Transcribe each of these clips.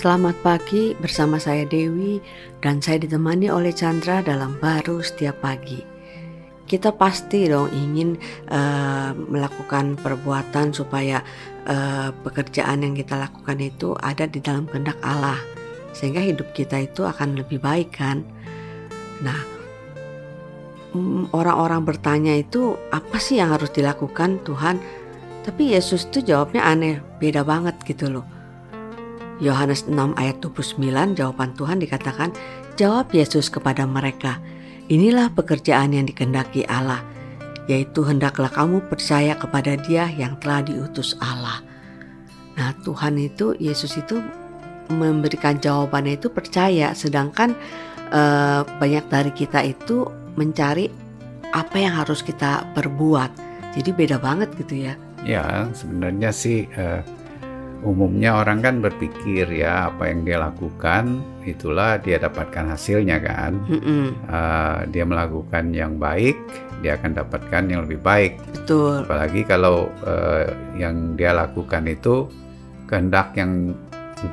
Selamat pagi bersama saya Dewi dan saya ditemani oleh Chandra dalam baru setiap pagi. Kita pasti dong ingin uh, melakukan perbuatan supaya uh, pekerjaan yang kita lakukan itu ada di dalam kehendak Allah sehingga hidup kita itu akan lebih baik kan. Nah, mm, orang-orang bertanya itu apa sih yang harus dilakukan Tuhan? Tapi Yesus tuh jawabnya aneh, beda banget gitu loh. Yohanes 6 ayat 29 jawaban Tuhan dikatakan, jawab Yesus kepada mereka, inilah pekerjaan yang dikendaki Allah, yaitu hendaklah kamu percaya kepada dia yang telah diutus Allah. Nah Tuhan itu, Yesus itu memberikan jawabannya itu percaya, sedangkan eh, banyak dari kita itu mencari apa yang harus kita perbuat. Jadi beda banget gitu ya. Ya, sebenarnya sih uh, umumnya orang kan berpikir ya apa yang dia lakukan itulah dia dapatkan hasilnya kan. Mm -mm. Uh, dia melakukan yang baik, dia akan dapatkan yang lebih baik. Betul. Apalagi kalau uh, yang dia lakukan itu kehendak yang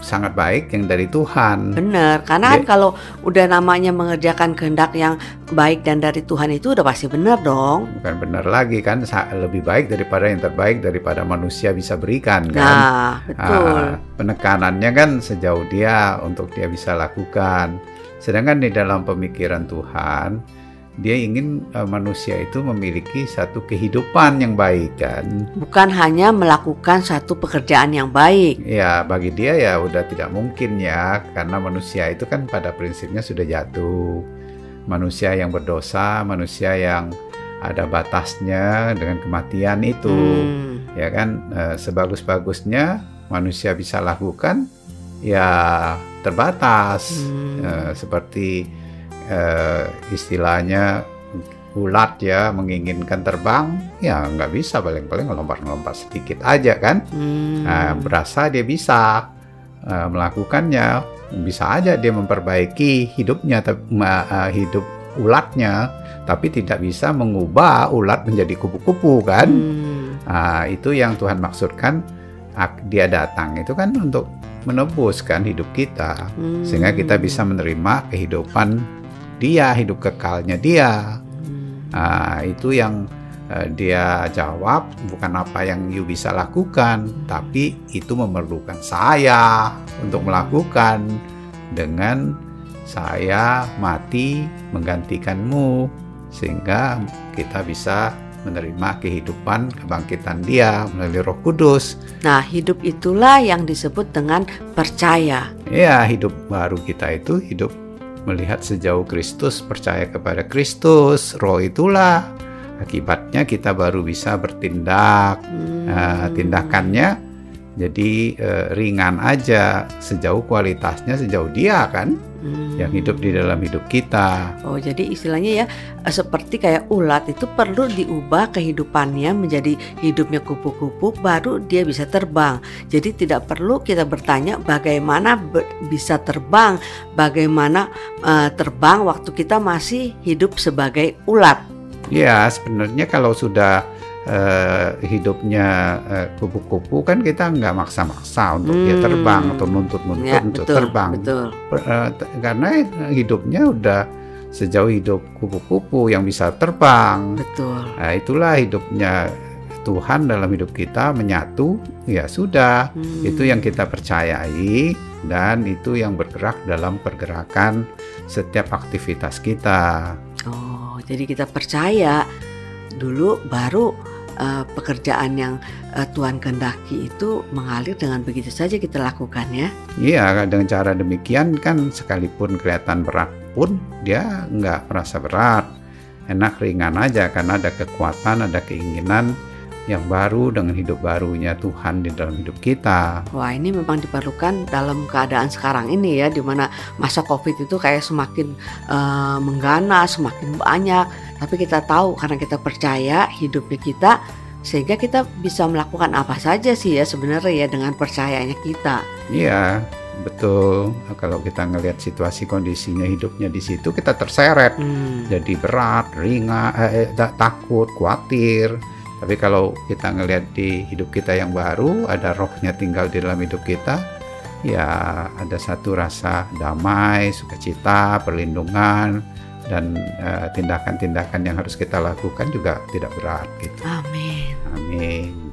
sangat baik yang dari Tuhan. Benar, karena kan kalau udah namanya mengerjakan kehendak yang baik dan dari Tuhan itu udah pasti benar dong. Bukan benar lagi kan, lebih baik daripada yang terbaik daripada manusia bisa berikan kan. Nah, betul. Nah, penekanannya kan sejauh dia untuk dia bisa lakukan. Sedangkan di dalam pemikiran Tuhan, dia ingin uh, manusia itu memiliki satu kehidupan yang baik kan? Bukan hanya melakukan satu pekerjaan yang baik. Ya bagi dia ya udah tidak mungkin ya karena manusia itu kan pada prinsipnya sudah jatuh. Manusia yang berdosa manusia yang ada batasnya dengan kematian itu hmm. ya kan? Uh, sebagus-bagusnya manusia bisa lakukan ya terbatas. Hmm. uh, seperti uh, istilahnya ulat ya menginginkan terbang ya nggak bisa paling-paling ngelompat-ngelompat sedikit aja kan hmm. nah, berasa dia bisa uh, melakukannya bisa aja dia memperbaiki hidupnya uh, hidup ulatnya tapi tidak bisa mengubah ulat menjadi kupu-kupu kan hmm. nah, itu yang Tuhan maksudkan dia datang itu kan untuk menebuskan hidup kita hmm. sehingga kita bisa menerima kehidupan dia, hidup kekalnya dia. Nah, itu yang uh, dia jawab bukan apa yang you bisa lakukan, tapi itu memerlukan saya untuk melakukan dengan saya mati menggantikanmu sehingga kita bisa menerima kehidupan kebangkitan dia melalui Roh Kudus. Nah, hidup itulah yang disebut dengan percaya. Ya, hidup baru kita itu hidup melihat sejauh Kristus, percaya kepada Kristus, roh itulah akibatnya kita baru bisa bertindak. Hmm. Nah, tindakannya jadi uh, ringan aja sejauh kualitasnya sejauh dia kan hmm. yang hidup di dalam hidup kita. Oh jadi istilahnya ya eh, seperti kayak ulat itu perlu diubah kehidupannya menjadi hidupnya kupu-kupu baru dia bisa terbang. Jadi tidak perlu kita bertanya bagaimana bisa terbang, bagaimana uh, terbang waktu kita masih hidup sebagai ulat. Ya sebenarnya kalau sudah uh, hidupnya uh, kupu-kupu kan kita nggak maksa-maksa untuk hmm. dia terbang atau nuntut-nuntut ya, untuk betul, terbang betul. Uh, karena hidupnya udah sejauh hidup kupu-kupu yang bisa terbang betul nah, itulah hidupnya Tuhan dalam hidup kita menyatu ya sudah hmm. itu yang kita percayai dan itu yang bergerak dalam pergerakan setiap aktivitas kita oh jadi kita percaya dulu baru uh, pekerjaan yang uh, Tuhan kehendaki itu mengalir dengan begitu saja kita lakukan ya. Iya, dengan cara demikian kan sekalipun kelihatan berat pun dia nggak merasa berat, enak ringan aja karena ada kekuatan, ada keinginan yang baru dengan hidup barunya Tuhan di dalam hidup kita. Wah ini memang diperlukan dalam keadaan sekarang ini ya, di mana masa COVID itu kayak semakin uh, mengganas, semakin banyak. Tapi kita tahu karena kita percaya hidupnya kita, sehingga kita bisa melakukan apa saja sih ya sebenarnya ya dengan percayanya kita. Iya, betul. Kalau kita ngelihat situasi kondisinya hidupnya di situ, kita terseret, hmm. jadi berat, ringan, eh, eh takut, khawatir tapi kalau kita ngelihat di hidup kita yang baru, ada rohnya tinggal di dalam hidup kita, ya ada satu rasa damai, sukacita, perlindungan dan eh, tindakan-tindakan yang harus kita lakukan juga tidak berat gitu. Amin. Amin.